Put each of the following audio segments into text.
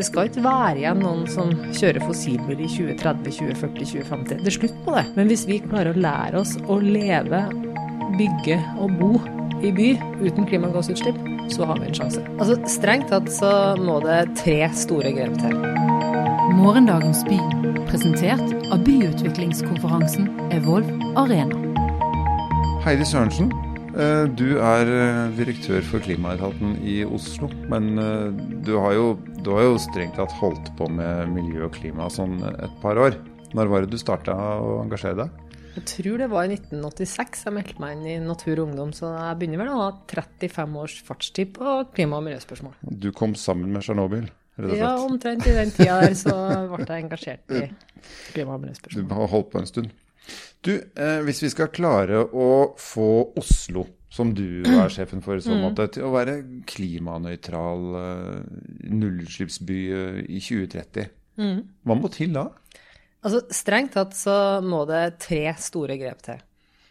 Det skal ikke være igjen noen som kjører fossilbil i 2030, 2040, 2050. Det er slutt på det. Men hvis vi klarer å lære oss å leve, bygge og bo i by uten klimagassutslipp, så har vi en sjanse. Altså, Strengt tatt så må det tre store grep til. Morgendagens by, presentert av byutviklingskonferansen Evolv Arena. Heidi Sørensen, eh, du er eh, direktør for Klimaetaten i Oslo. Men eh, du har jo, du har jo strengt tatt holdt på med miljø og klima sånn et par år. Når var det du starta å engasjere deg? Jeg tror det var i 1986 jeg meldte meg inn i Natur og Ungdom, så jeg begynner vel å ha 35 års fartstid på klima- og miljøspørsmål. Du kom sammen med Tsjernobyl? Ja, omtrent i den tida der så ble jeg engasjert i klima- og miljøspørsmål. Du har holdt på en stund. Du, eh, hvis vi skal klare å få Oslo, som du er sjefen for så måte, til å være klimanøytral eh, nullutslippsby eh, i 2030, hva må til da? Altså, Strengt tatt så må det tre store grep til.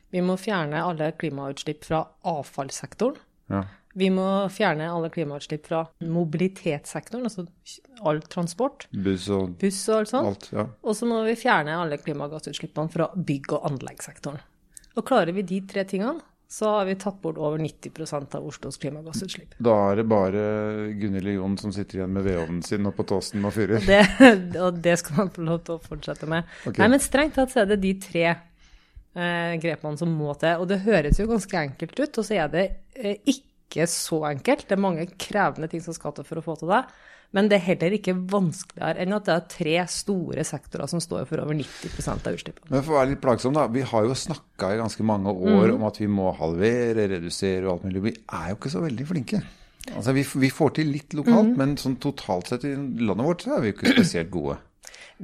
Vi må fjerne alle klimautslipp fra avfallssektoren. Ja. Vi må fjerne alle klimautslipp fra mobilitetssektoren, altså all transport, Buss og buss og alt sånt. alt? Ja. Og så må vi fjerne alle klimagassutslippene fra bygg- og anleggssektoren. Og klarer vi de tre tingene, så har vi tatt bort over 90% av Oslos klimagassutslipp. Da er det bare Gunhild Jon som sitter igjen med vedovnen sin og på Tåsen og fyrer. Det, og det skal man få lov til å fortsette med. Okay. Nei, men strengt tatt så er det de tre eh, grepene som må til. Og det høres jo ganske enkelt ut, og så er det eh, ikke så enkelt. Det er mange krevende ting som skal til for å få til det. Men det er heller ikke vanskeligere enn at det er tre store sektorer som står for over 90 av utslippene. Men for å være litt plagsom, da. Vi har jo snakka i ganske mange år om at vi må halvere, redusere og alt mulig. Vi er jo ikke så veldig flinke. Altså, vi, vi får til litt lokalt, men sånn totalt sett i landet vårt så er vi jo ikke spesielt gode.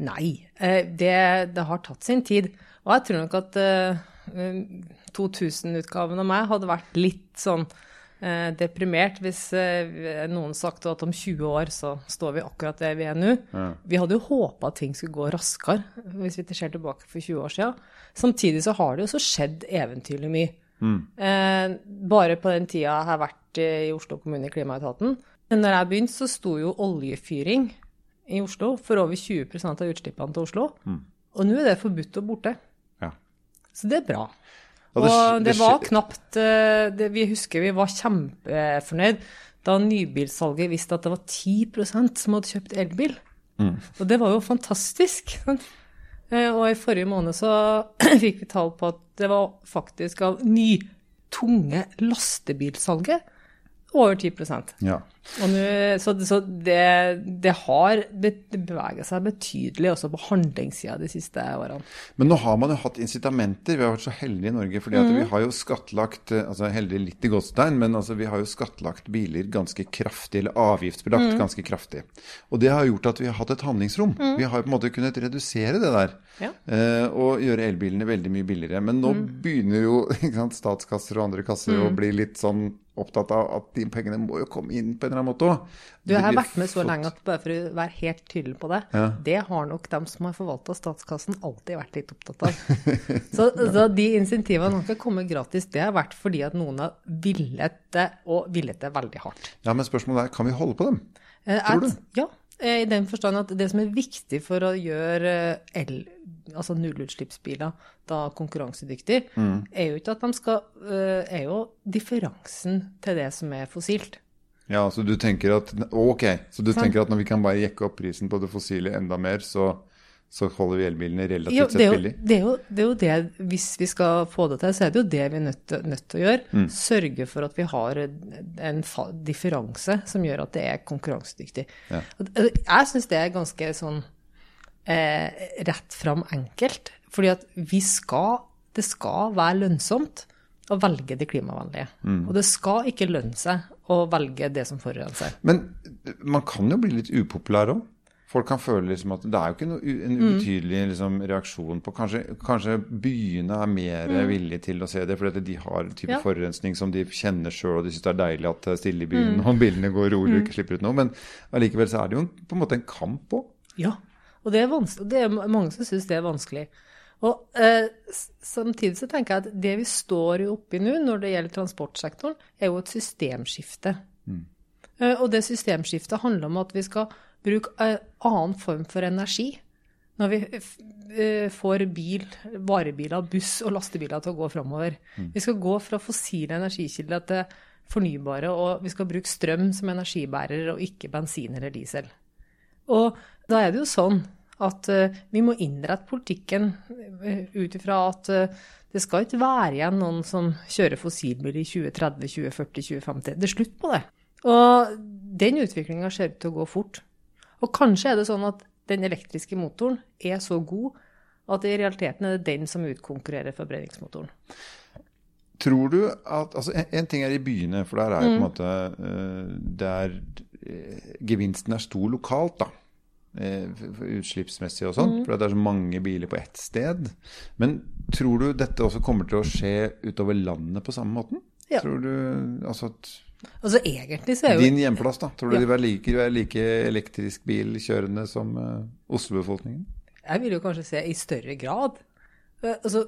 Nei, eh, det, det har tatt sin tid. Og jeg tror nok at eh, 2000-utgaven av meg hadde vært litt sånn eh, deprimert hvis eh, noen sagt at om 20 år så står vi akkurat der vi er nå. Vi hadde jo håpa at ting skulle gå raskere, hvis vi ser tilbake for 20 år siden. Samtidig så har det jo så skjedd eventyrlig mye. Eh, bare på den tida jeg har vært eh, i Oslo kommune i Klimaetaten. Når jeg begynte, så sto jo oljefyring i Oslo for over 20% av utslippene til Oslo. Og nå er det forbudt og borte. Ja. Så det er bra. Ja, Og det det, det var knapt eh, det, Vi husker vi var kjempefornøyd da nybilsalget visste at det var 10% som hadde kjøpt elbil. Mm. Og det var jo fantastisk. Eh, Og i forrige måned så fikk vi tall på at det var faktisk av ny, tunge lastebilsalget over 10 Ja. nå, så så det, det har beveget seg betydelig også på handlingssida de siste årene. Men nå har man jo hatt incitamenter. Vi har vært så heldige i Norge. fordi at vi har jo skattlagt eh, altså Heldig litt i godstein, men altså vi har jo skattlagt biler ganske kraftig, eller avgiftsbelagt ganske kraftig. Og det har gjort at vi har hatt et handlingsrom. Vi har på en måte kunnet redusere det der. Ja. eh, og gjøre elbilene veldig mye billigere. Men nå begynner jo sant, statskasser og andre kasser å bli litt sånn opptatt av at de pengene må jo komme inn på en eller annen måte òg. Du jeg har vært med så lenge at bare for å være helt tydelig på det, Ja. det har nok dem som har forvalta statskassen alltid vært litt opptatt av. Så, så de insentivene har ikke kommet gratis. Det har vært fordi at noen har villet det, og villet det veldig hardt. Ja, men spørsmålet er, kan vi holde på dem? Tror du? at- Ja, eh, i den forstand at det som er viktig for å gjøre eh, el, altså nullutslippsbiler da konkurransedyktig, Mm. er jo ikke at de skal eh, Er jo differansen til det som er fossilt. Ja, så du tenker at Ok, så du sånn. tenker at når vi kan bare jekke opp prisen på det fossile enda mer, så, så holder vi elbilene relativt Jo, sett billig? det, er jo, det er jo det, hvis vi skal få det til, så er det jo det vi er nødt, nødt til å gjøre. Mm. Sørge for at vi har en differanse som gjør at det er konkurransedyktig. Ja. Jeg syns det er ganske sånn eh, rett fram enkelt. Fordi at vi skal Det skal være lønnsomt å velge det klimavennlige. Mm. Og det skal ikke lønne seg å velge det som forurenser. Men man kan jo bli litt upopulær òg. Folk kan føle liksom at det er jo ikke noe, Mm. en ubetydelig liksom, reaksjon på kanskje, kanskje byene er mer villige til å se det, fordi de har en type Mm. Ja. forurensning som de kjenner sjøl, og de syns det er deilig at det er stille i Mm. byen, og bilene går rolig og ikke slipper ut noe. Men allikevel så er det jo en- på en måte en kamp òg. Ja, og det er, det er mange som syns det er vanskelig. Og eh, Samtidig så tenker jeg at det vi står oppi nå når det gjelder transportsektoren, er jo et systemskifte. Eh, og det systemskiftet handler om at vi skal bruke en annen form for energi. Når vi eh, får bil, varebiler, buss og lastebiler til å gå framover. Vi skal gå fra fossile energikilder til fornybare, og vi skal bruke strøm som energibærer og ikke bensin eller diesel. Og da er det jo sånn at uh, vi må innrette politikken ut ifra at det skal ikke være igjen noen som kjører fossilbil i 2030, 2040, 2050. Det er slutt på det. Og den utviklinga ser ut til å gå fort. Og kanskje er det sånn at den elektriske motoren er så god at i realiteten er det den som utkonkurrerer forbrenningsmotoren. Tror du at altså en, en, ting er i byene, for der er mm. på en måte uh, der uh, gevinsten er stor lokalt, da. Uh, utslippsmessig og sånt. Mm. For det er så mange biler på ett sted. Men tror du dette også kommer til å skje utover landet på samme måten? Ja. Tror du altså at Altså egentlig så er jo Din hjemplass, da? Tror du ja. de vil like, være like elektrisk bilkjørende som Oslo-befolkningen? Jeg vil jo kanskje se i større grad. Altså,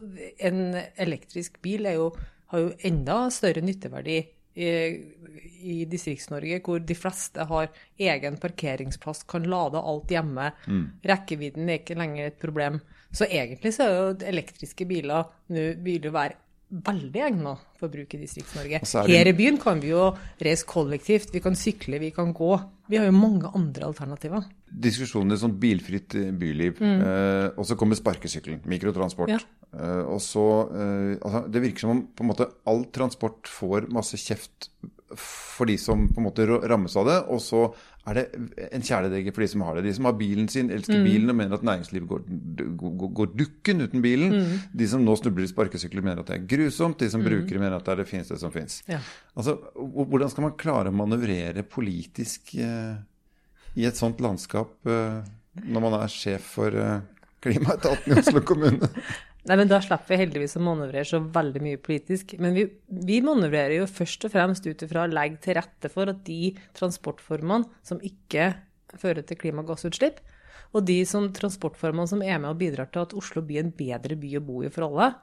en elektrisk bil er jo har jo enda større nytteverdi i, i Distrikts-Norge, hvor de fleste har egen parkeringsplass, kan lade alt hjemme. Mm. Rekkevidden er ikke lenger et problem. Så egentlig så er jo elektriske biler nå vil jo være veldig egnet for bruk i Distrikts-Norge. Her i byen kan vi jo reise kollektivt, vi kan sykle, vi kan gå. Vi har jo mange andre alternativer. Diskusjonen om sånn bilfritt byliv, mm. eh, og så kommer sparkesykkelen, mikrotransport. Ja. Eh, og så, eh, altså, Det virker som om på en måte all transport får masse kjeft for de som på en måte rammes av det, og så er det en kjæledegge for de som har det. De som har bilen sin, elsker mm. bilen og mener at næringslivet går, går, går dukken uten bilen. Mm. De som nå snubler i sparkesykler, mener at det er grusomt. De som mm. bruker det, mener at det er det fineste som fins. Ja. Altså, hvordan skal man klare å manøvrere politisk eh, i et sånt landskap eh, når man er sjef for eh, klimaetaten i Oslo kommune? Nei, men Da slipper vi heldigvis å manøvrere så veldig mye politisk. Men vi, vi manøvrerer jo først og fremst ut ifra å legge til rette for at de transportformene som ikke fører til klimagassutslipp, og de som transportformene som er med og bidrar til at Oslo blir en bedre by å bo i for alle,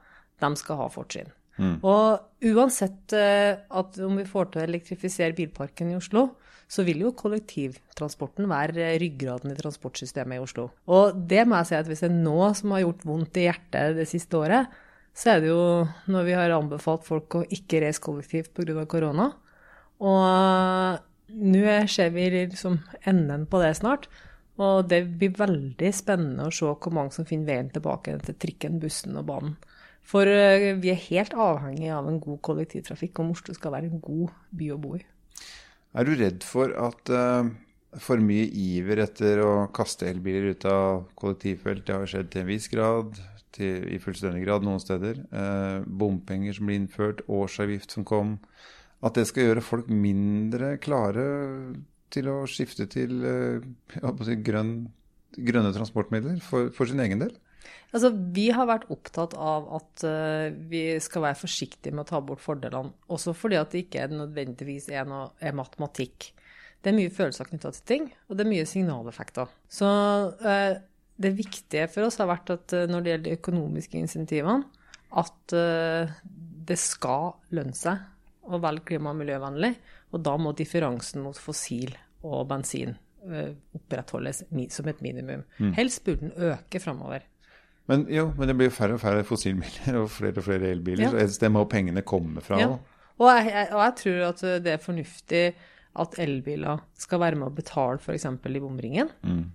de skal ha fortrinn. Mm. Og uansett at om vi får til å elektrifisere bilparken i Oslo, så vil jo kollektivtransporten være ryggraden i transportsystemet i Oslo. Og det må jeg si at hvis det er noe som har gjort vondt i hjertet det siste året, så er det jo når vi har anbefalt folk å ikke reise kollektivt pga. korona. Og nå ser vi liksom enden på det snart. Og det blir veldig spennende å se hvor mange som finner veien tilbake til trikken, bussen og banen. For eh, vi er helt avhengig av en god kollektivtrafikk om Oslo skal være en god by å bo i. Er du redd for at uh, for mye iver etter å kaste elbiler ut av kollektivfelt, det har skjedd til en viss grad, til, i fullstendig grad noen steder. Uh, bompenger som blir innført, årsavgift som kom. At det skal gjøre folk mindre klare til å skifte til uh, grønn, grønne transportmidler for, for sin egen del? Altså, vi har vært opptatt av at uh, vi skal være forsiktige med å ta bort fordelene. Også fordi at det ikke nødvendigvis er, noe, er matematikk. Det er mye følelser knytta til ting, og det er mye signaleffekter. Så uh, det viktige for oss har vært at uh, når det gjelder de økonomiske insentivene, at det skal lønne seg å velge klima- og miljøvennlig. Og da må differansen mot fossil og bensin opprettholdes som et minimum. Mm. Helst burde den øke framover. Men jo, men det blir færre og færre fossilbiler og flere og flere elbiler. Ja. Så et sted må pengene komme fra ja. Og jeg, og jeg tror at det er fornuftig at elbiler skal være med å betale f.eks. i bomringen. Mm.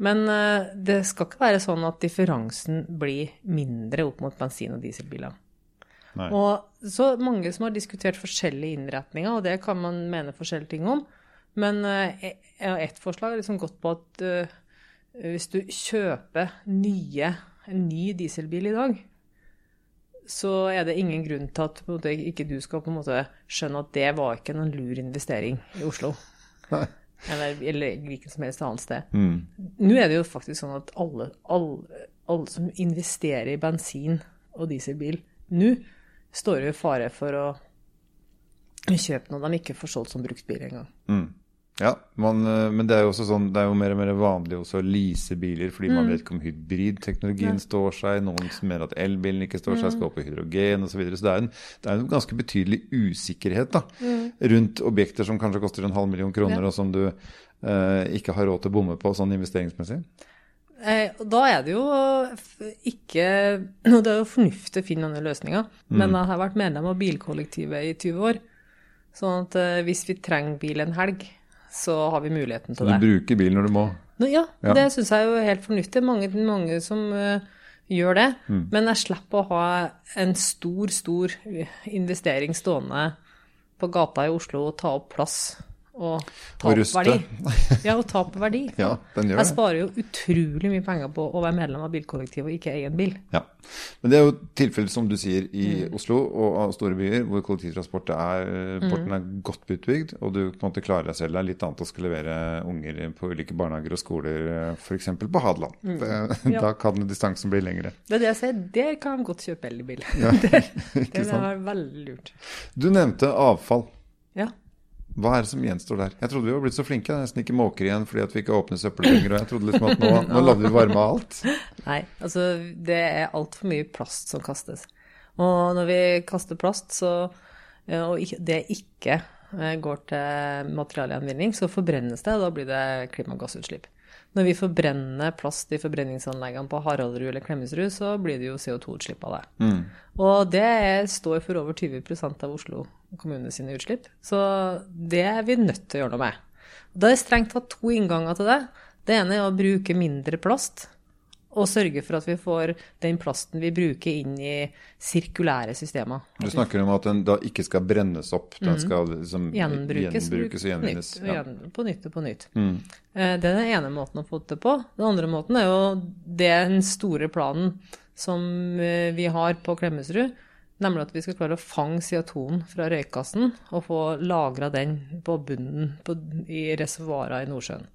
Men uh, det skal ikke være sånn at differansen blir mindre opp mot bensin- og dieselbiler. Nei. Og så mange som har diskutert forskjellige innretninger, og det kan man mene forskjellige ting om. Men uh, ett forslag har liksom gått på at uh, hvis du kjøper nye en ny dieselbil i dag, så er det ingen grunn til at måte, ikke du skal på en måte skjønne at det var ikke noen lur investering i Oslo. Eller, eller hvilket som helst annet sted. Mm. Nå er det jo faktisk sånn at alle, alle, alle som investerer i bensin- og dieselbil nå, står jo i fare for å kjøpe noe de ikke får solgt som bruktbil engang. Mm. Ja, man, eh, men det er jo også sånn, det er jo mer og mer vanlig også å lease biler, fordi mm. man vet ikke om hybridteknologien ja. står seg. Noen som mener at elbilen ikke står seg, mm. skal opp i hydrogen osv. Så, videre. så det er, en, det er en ganske betydelig usikkerhet da, mm. rundt objekter som kanskje koster en halv million kroner, ja. og som du eh, ikke har råd til å bomme på sånn investeringsmessig? Eh, da er det jo ikke Det er jo fornuftig å finne andre løsninger. Men jeg har vært medlem av bilkollektivet i 20 år. Sånn at eh, hvis vi trenger bil en helg, så har vi muligheten til det. du bruker bil når du må? Nå, ja, Ja. det syns jeg er jo helt fornuftig. Mange, mange som uh, gjør det. Mm. Men jeg slipper å ha en stor, stor investering stående på gata i Oslo og ta opp plass og ta opp verdi. Ja, og ta opp verdi. Ja, den gjør Jeg sparer jo utrolig mye penger på å være medlem av bilkollektiv og ikke eie en bil. Ja. Men det er jo tilfellet, som du sier, i Mm. Oslo og store byer hvor kollektivtransporten er, Mm. porten er godt utbygd, og du på en måte klarer deg selv. Det er litt annet å skulle levere unger på ulike barnehager og skoler, f.eks. på Hadeland. Det- Mm. Ja. Da kan distansen bli lengre. Det er det jeg sier, der kan godt kjøpe elbil. Ja, det ikke det er veldig lurt. Du nevnte avfall. Ja. Hva er det som gjenstår der? Jeg trodde vi var blitt så flinke. Nesten ikke måker igjen fordi at vi ikke åpner søppelbønger. Og jeg trodde liksom at nå, nå lagde vi varme av alt. Nei, altså det er altfor mye plast som kastes. Og når vi kaster plast, så, og det ikke eh, går til materialgjenvinning, så forbrennes det, og da blir det klimagassutslipp. Når vi forbrenner plast i forbrenningsanleggene på Haraldrud eller Klemetsrud, så blir det jo CO2-utslipp av det. Mm. Og det står for over 20% av Oslo kommune sine utslipp. Så det er vi nødt til å gjøre noe med. Da er det strengt tatt to innganger til det. Det ene er å bruke mindre plast, og sørge for at vi får den plasten vi bruker inn i sirkulære systemer. Du snakker om at den da ikke skal brennes opp. Den skal liksom. Gjenbrukes, gjenbrukes og gjenvinnes. Ja. på nytt og på nytt. Mm. Eh, Det er den ene måten å få det på. Den andre måten er jo den store planen som eh, vi har på Klemetsrud, nemlig at vi skal klare å fange CO2-en fra røykgassen og få lagra den på bunnen på, i reservoarene i Nordsjøen.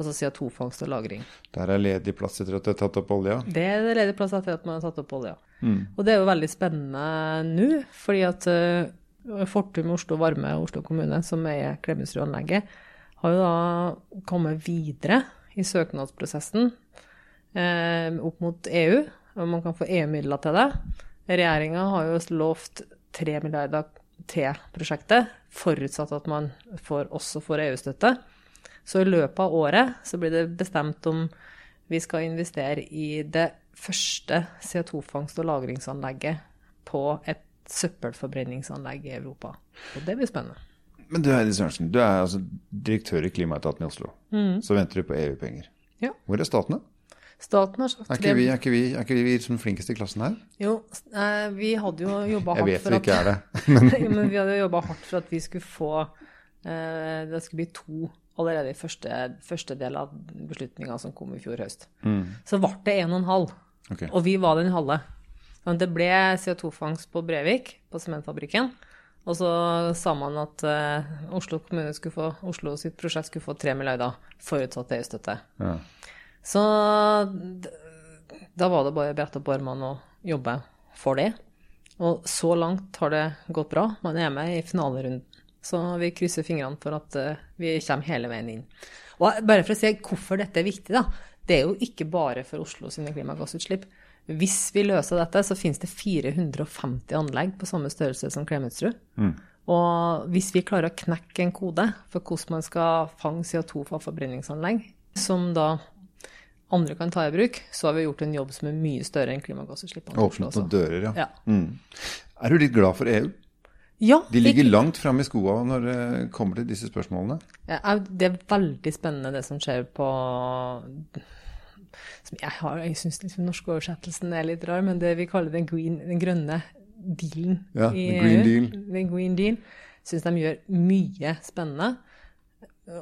Altså CO2-fangst og -lagring. Der er ledig plass etter at det er tatt opp olja. Det er ledig plass etter at man har tatt opp olja. Mm. Og det er jo veldig spennende nå, fordi at uh, Fortum Oslo Varme og Oslo kommune, som eier Klemetsrud-anlegget, har jo da kommet videre i søknadsprosessen eh, opp mot EU, og man kan få EU-midler til det. Regjeringa har jo lovt 3 milliarder til prosjektet, forutsatt at man får, også får EU-støtte. Så i løpet av året så blir det bestemt om vi skal investere i det første CO2-fangst- og lagringsanlegget på et søppelforbrenningsanlegg i Europa. Og det blir spennende. Men du Heidi Sørensen, du er altså direktør i Klimaetaten i Oslo. Så venter du på EU-penger. Ja. Hvor er staten, da? Staten har sagt Er ikke vi, er ikke vi, er ikke vi som flinkest i klassen her? Jo, vi hadde jo jobba Jeg hardt vet for vi at ikke er det. Men vi hadde jobba hardt for at vi skulle få eh, Det skulle bli to allerede i første, første del av beslutninga som kom i fjor høst. Så ble det en og en halv, Okay. og vi var den halve. Men det ble CO2-fangst på Brevik, på sementfabrikken. Og så sa man at eh, Oslo kommune skulle få, Oslo sitt prosjekt skulle få 3 milliarder, forutsatt EU-støtte. Ja. Så da var det bare å brette opp armene og jobbe for det. Og så langt har det gått bra. Man er med i finalerunden. Så vi krysser fingrene for at eh, vi kommer hele veien inn. Og bare for å si hvorfor dette er viktig, da. Det er jo ikke bare for Oslo sine klimagassutslipp. Hvis vi løser dette, så finnes det 450 anlegg på samme størrelse som Klemetsrud. Og hvis vi klarer å knekke en kode for hvordan man skal fange CO2 fra forbrenningsanlegg, som da andre kan ta i bruk, så har vi gjort en jobb som er mye større enn klimagassutslippene. Åpnet noen dører, ja. Ja. Mm. Er du litt glad for EU? Ja, De ligger jeg... langt framme i skoa når det kommer til disse spørsmålene. Ja, Det er veldig spennende det som skjer på som Jeg, har- jeg syns liksom norske oversettelsen er litt rar, men det vi kaller den, green, den grønne dealen Ja, i EU, green deal. Den green deal. Syns de gjør mye spennende.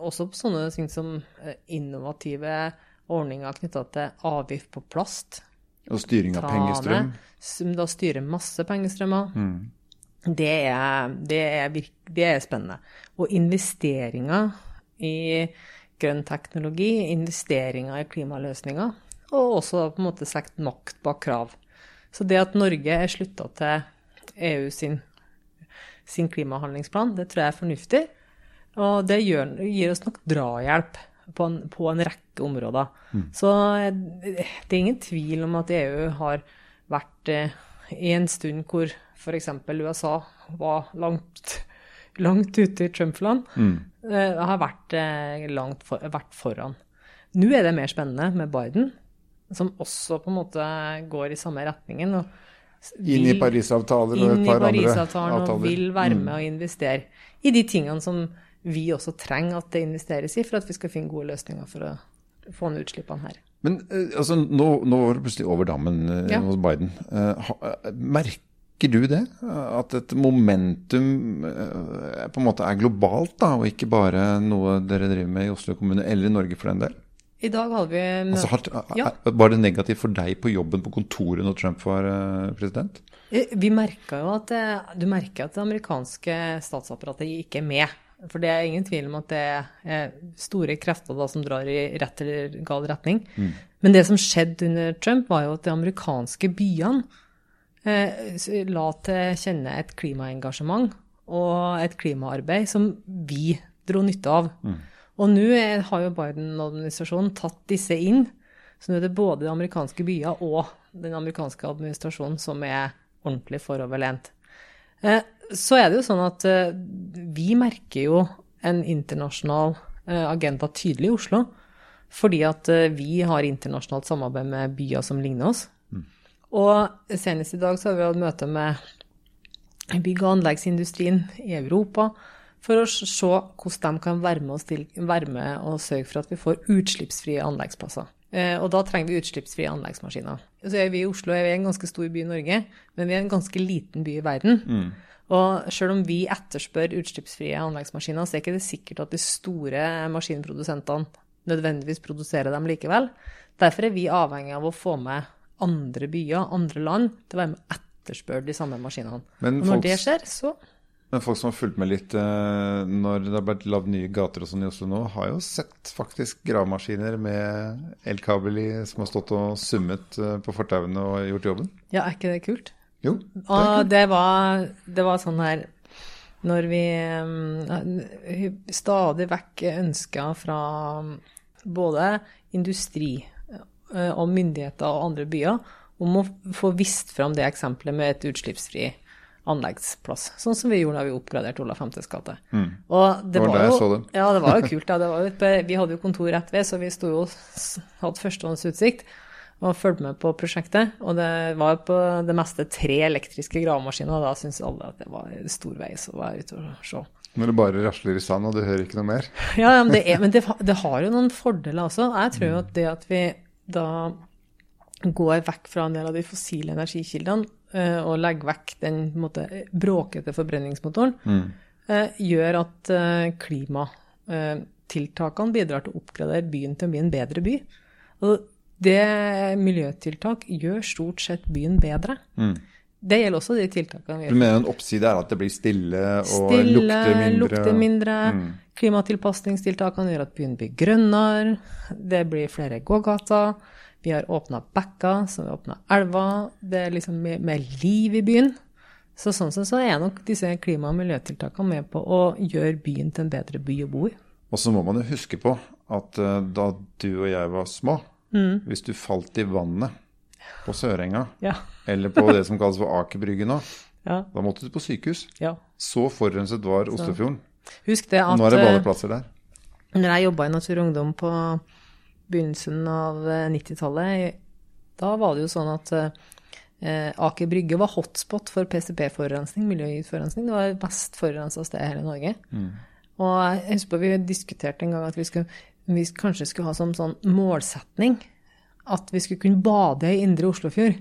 Også på sånne ting som eh, innovative ordninger knytta til avgift på plast. Og styring av pengestrøm. Som da styrer masse pengestrømmer. Mm. Det, er, det, er virk, det er spennende. Og investeringer i grønn teknologi, investeringer i klimaløsninger, og også på en måte sett makt bak krav. Så det at Norge er slutta til EU sin, sin klimahandlingsplan, det tror jeg er fornuftig. Og det gjør, gir oss nok drahjelp på en, på en rekke områder. Så eh, det er ingen tvil om at EU har vært eh, i en stund hvor f.eks. USA var langt langt ute i Trump-land, Mm. eh, har vært, eh, langt for, vært foran. Nå er det mer spennende med Biden, som også på en måte går i samme retningen. og Inn i Parisavtaler og et par andre Parisavtalen og vil være Mm. med og investere i de tingene som vi også trenger at det investeres i, for at vi skal finne gode løsninger for å få ned utslippene her. Men eh, altså, nå, nå var det plutselig over dammen eh, Ja. hos Biden. Eh, merker du det? At et momentum på en måte er globalt, da, og ikke bare noe dere driver med i Oslo kommune, eller i Norge for den del? I dag hadde vi Altså, har, Ja. Var det negativt for deg på jobben på kontoret når Trump var president? Vi merka jo at du merker at det amerikanske statsapparatet ikke er med. For det er ingen tvil om at det er store krefter da som drar i rett eller gal retning. Men det som skjedde under Trump, var jo at de amerikanske byene eh, la til kjenne et klimaengasjement og et klimaarbeid som vi dro nytte av. Og nå er- har jo Biden-administrasjonen tatt disse inn. Så nå er det både de amerikanske byer og den amerikanske administrasjonen som er ordentlig foroverlent. Eh, Så er det jo sånn at eh, vi merker jo en internasjonal eh, agenda tydelig i Oslo. Fordi at eh, vi har internasjonalt samarbeid med byer som ligner oss. Og senest i dag så har vi hatt møte med bygg- og anleggsindustrien i Europa for å se hvordan de kan være med, stille, være med og sørge for at vi får utslippsfrie anleggsplasser. Eh, og da trenger vi utslippsfrie anleggsmaskiner. Så er vi i Oslo er vi en ganske stor by i Norge, men vi er en ganske liten by i verden. Og selv om vi etterspør utslippsfrie anleggsmaskiner, så er ikke det sikkert at de store maskinprodusentene nødvendigvis produserer dem likevel. Derfor er vi avhengig av å få med andre byer, andre land, til å være med og etterspørre de samme maskinene. Men og når folks- det skjer, så Men folk som har fulgt med litt eh, når det har blitt lagd nye gater og sånn i Oslo nå, har jo sett faktisk gravemaskiner med elkabel i som har stått og summet eh, på fortauene og gjort jobben. Ja, er ikke det kult? Jo, det Og det var, det var sånn her Når vi um, stadig vekk ønska fra både industri eh, og myndigheter og andre byer om å få vist fram det eksempelet med et utslippsfri anleggsplass. Sånn som vi gjorde da vi oppgraderte Olav 5.s gate. Og Det var var jo, det. Ja, det var jo kult. Ja. Det var jo et, vi hadde jo kontor rett ved, så vi sto jo hadde førstehåndsutsikt og fulgte med på prosjektet. Og det var på det meste tre elektriske gravemaskiner, og da syntes alle at det var storveis å være ute og se. Når det bare rasler i sand og du hører ikke noe mer. Ja, men, det, er, men det, det har jo noen fordeler også. Jeg tror jo at det at vi da går vekk fra en del av de fossile energikildene eh, og legger vekk den måte, bråkete forbrenningsmotoren, eh, gjør at eh, klimatiltakene bidrar til å oppgradere byen til å bli en bedre by. Og det miljøtiltak gjør stort sett byen bedre. Det gjelder også de tiltakene vi gjør. Du mener en oppside er at det blir stille og Stille, lukter mindre? lukter mindre. Klimatilpasningstiltakene gjør at byen blir grønnere. Det blir flere gågater. Vi har åpna bekker, så vi har åpna elver. Det er liksom mer, mer liv i byen. Så sånn sett så er nok disse klima- og miljøtiltakene med på å gjøre byen til en bedre by å bo i. Og så må man jo huske på at eh, da du og jeg var små, Mm. hvis du falt i vannet på Sørenga, Ja. eller på det som kalles for Aker Brygge nå, Ja. da måtte du på sykehus. ja. Så forurenset var Oslofjorden. Husk det at nå er det eh, badeplasser der. Når jeg jobba i Natur og Ungdom på begynnelsen av eh, 90-tallet, da var det jo sånn at eh, Aker Brygge var hotspot for PCB-forurensning, miljøgiftforurensning. Det var det mest forurensa stedet i hele Norge. Og jeg husker på vi diskuterte en gang at vi, skulle, vi kanskje skulle ha som sånn målsetning at vi skulle kunne bade i indre Oslofjord.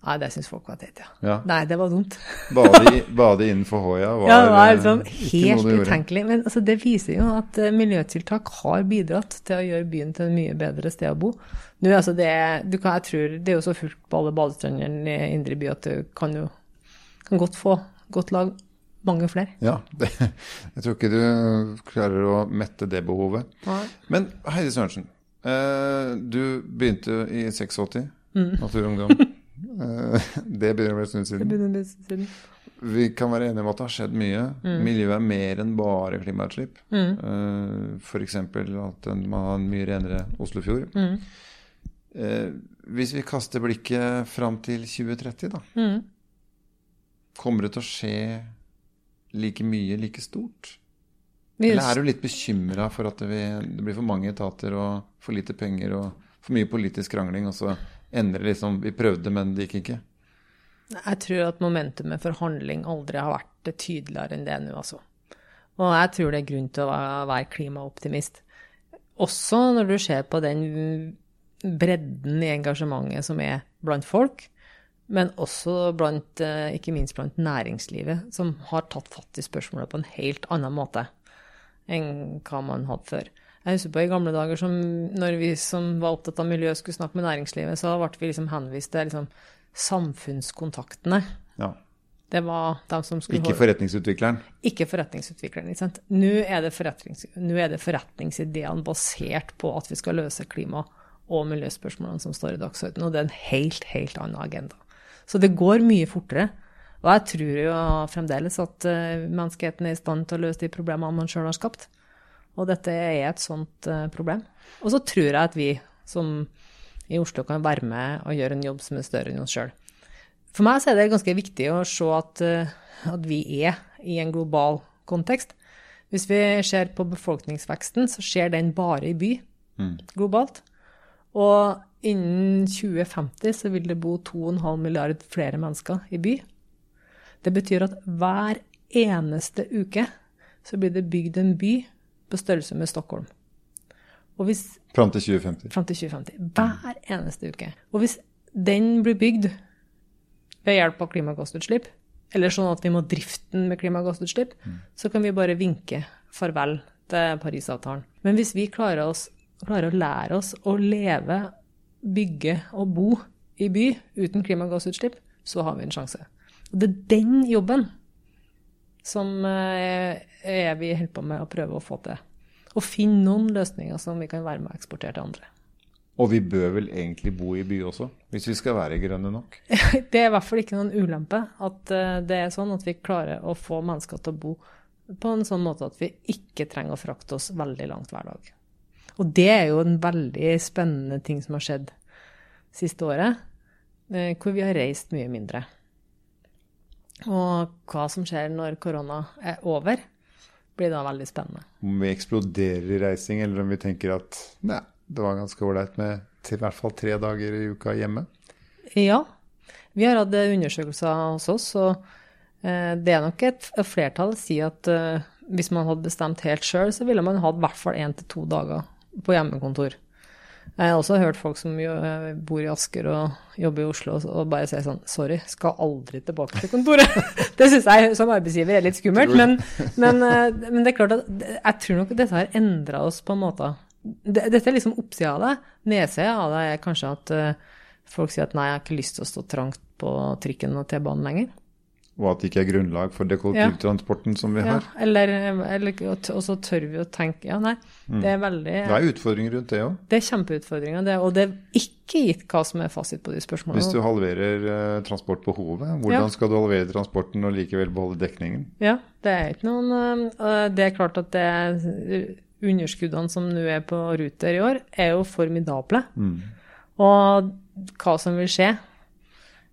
Nei, det syns folk var teit, ja. Ja. Nei, det var dumt. Bade, bade innenfor Håøya var, Ja, det var liksom helt utenkelig. Men altså, det viser jo at eh, miljøtiltak har bidratt til å gjøre byen til et mye bedre sted å bo. Nå, altså, det, du kan, jeg tror, det er jo så fullt på alle badestrendene i indre by at du kan jo kan godt få godt lag mange flere. Ja, det, jeg tror ikke du klarer å mette det behovet. Nei. Men Heidi Sørensen, eh, du begynte i 86, Mm. Naturungdom. Eh, det begynner å bli en stund Det siden. begynner å en stund. Vi kan være enige om at det har skjedd mye. Mm. Miljøet er mer enn bare klimautslipp. Mm. F.eks. at man har en mye renere Oslofjord. Mm. Eh, hvis vi kaster blikket fram til 2030, da. Mm. Kommer det til å skje like mye, like stort? Just. Eller er du litt bekymra for at det, det blir for mange etater og for lite penger og for mye politisk krangling, og så ender det liksom Vi prøvde, men det gikk ikke. Jeg tror at momentumet for handling aldri har vært tydeligere enn det nå, altså. Og jeg tror det er grunn til å være være klimaoptimist. Også når du ser på den bredden i engasjementet som er blant folk, men også blant, eh, ikke minst blant næringslivet, som har tatt fatt i spørsmålet på en helt annen måte enn hva man hadde før. Jeg husker på i gamle dager som når vi som var opptatt av miljø skulle snakke med næringslivet, så ble vi liksom henvist til liksom samfunnskontaktene. Ja. Det var de som skulle Ikke forretningsutvikleren. ikke forretningsutvikleren. Ikke sant? Nå er, det forretnings, nå er det forretningsideene basert på at vi skal løse klima- og miljøspørsmålene som står i dagsordenen, og det er en helt, helt annen agenda. Så det går mye fortere. Og jeg tror jo fremdeles at eh, menneskeheten er i stand til å løse de problemene man sjøl har skapt. Og dette er et sånt eh, problem. Og så tror jeg at vi som i Oslo kan være med og gjøre en jobb som er større enn oss sjøl. For meg så er det ganske viktig å se at, eh, at vi er i en global kontekst. Hvis vi ser på befolkningsveksten, så skjer den bare i by globalt. Og innen 2050 så vil det bo 2,5 milliard flere mennesker i by. Det betyr at hver eneste uke så blir det bygd en by på størrelse med Stockholm. Og hvis Fram til 2050. fram til 2050. Hver eneste uke. Og hvis den blir bygd ved hjelp av klimagassutslipp, eller sånn at vi må drifte den med klimagassutslipp, så kan vi bare vinke farvel til Parisavtalen. Men hvis vi klarer, oss, klarer å lære oss å leve, bygge og bo i by uten klimagassutslipp, så har vi en sjanse. Og det er den jobben som jeg er holde på med å prøve å få til. Å finne noen løsninger som vi kan være med å eksportere til andre. Og vi bør vel egentlig bo i by også, hvis vi skal være grønne nok. Det er i hvert fall ikke noen ulempe at eh, det er sånn at vi klarer å få mennesker til å bo på en sånn måte at vi ikke trenger å frakte oss veldig langt hver dag. Og det er jo en veldig spennende ting som har skjedd siste året, eh, hvor vi har reist mye mindre. Og hva som skjer når korona er over, blir da veldig spennende. Om vi eksploderer i reising, eller om vi tenker at nei, det var ganske ålreit med til i hvert fall tre dager i uka hjemme. Ja, vi har hatt undersøkelser hos oss, og eh, det er nok et flertall flertall sier at eh, hvis man hadde bestemt helt sjøl, så ville man hatt i hvert fall én til to dager på hjemmekontor. Jeg har også hørt folk som eh, bor i Asker og jobber i Oslo og bare sier sånn Sorry, skal aldri tilbake til kontoret. det syns jeg som arbeidsgiver er litt skummelt, men, men, eh, men det er klart at jeg tror nok dette har endra oss på en måte. Dette er liksom oppsida av det. Nedsida av det er kanskje at eh, folk sier at nei, jeg har ikke lyst til å stå trangt på trikken og T-banen lenger. Og at det ikke er grunnlag for det kollektivtransporten som vi Ja, har. eller, eller og så tør vi å tenke Ja, nei, det er veldig Det er utfordringer rundt det òg. Det er kjempeutfordringer, det, og det er ikke gitt hva som er fasit på de spørsmålene. Hvis du halverer eh, transportbehovet, hvordan Ja. skal du halvere transporten og likevel beholde dekningen? Ja, det er ikke noen uh, Det er klart at det er underskuddene som nå er på Ruter i år, er jo formidable. Og hva som vil skje,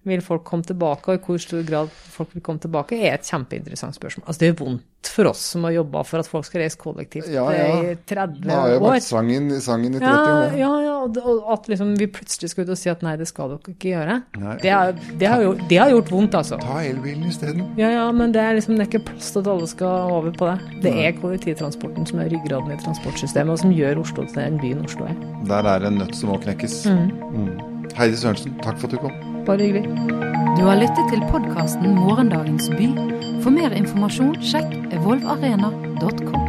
vil folk komme tilbake, og i hvor stor grad folk vil komme tilbake, er et kjempeinteressant spørsmål. Altså, det er vondt for oss som har jobba for at folk skal reise kollektivt Ja, ja. i 30 Det har jo år. vært sangen, sangen i 30 år. ja, ja, ja, og at liksom vi plutselig skal ut og si at nei, det skal dere ikke gjøre. Det, er, det, har gjort, det har gjort vondt, altså. Ta elbilen isteden. Ja, ja, men det er liksom det er ikke plass til at alle skal over på det. Det er kollektivtransporten som er ryggraden i transportsystemet, og som gjør Oslo til den byen Oslo er. Der er en nøtt som må knekkes. Mm. Heidi Sørensen, takk for at du kom. Bare hyggelig. Du har lyttet til podkasten Morgendagens by. For mer informasjon, sjekk evolvarena.com.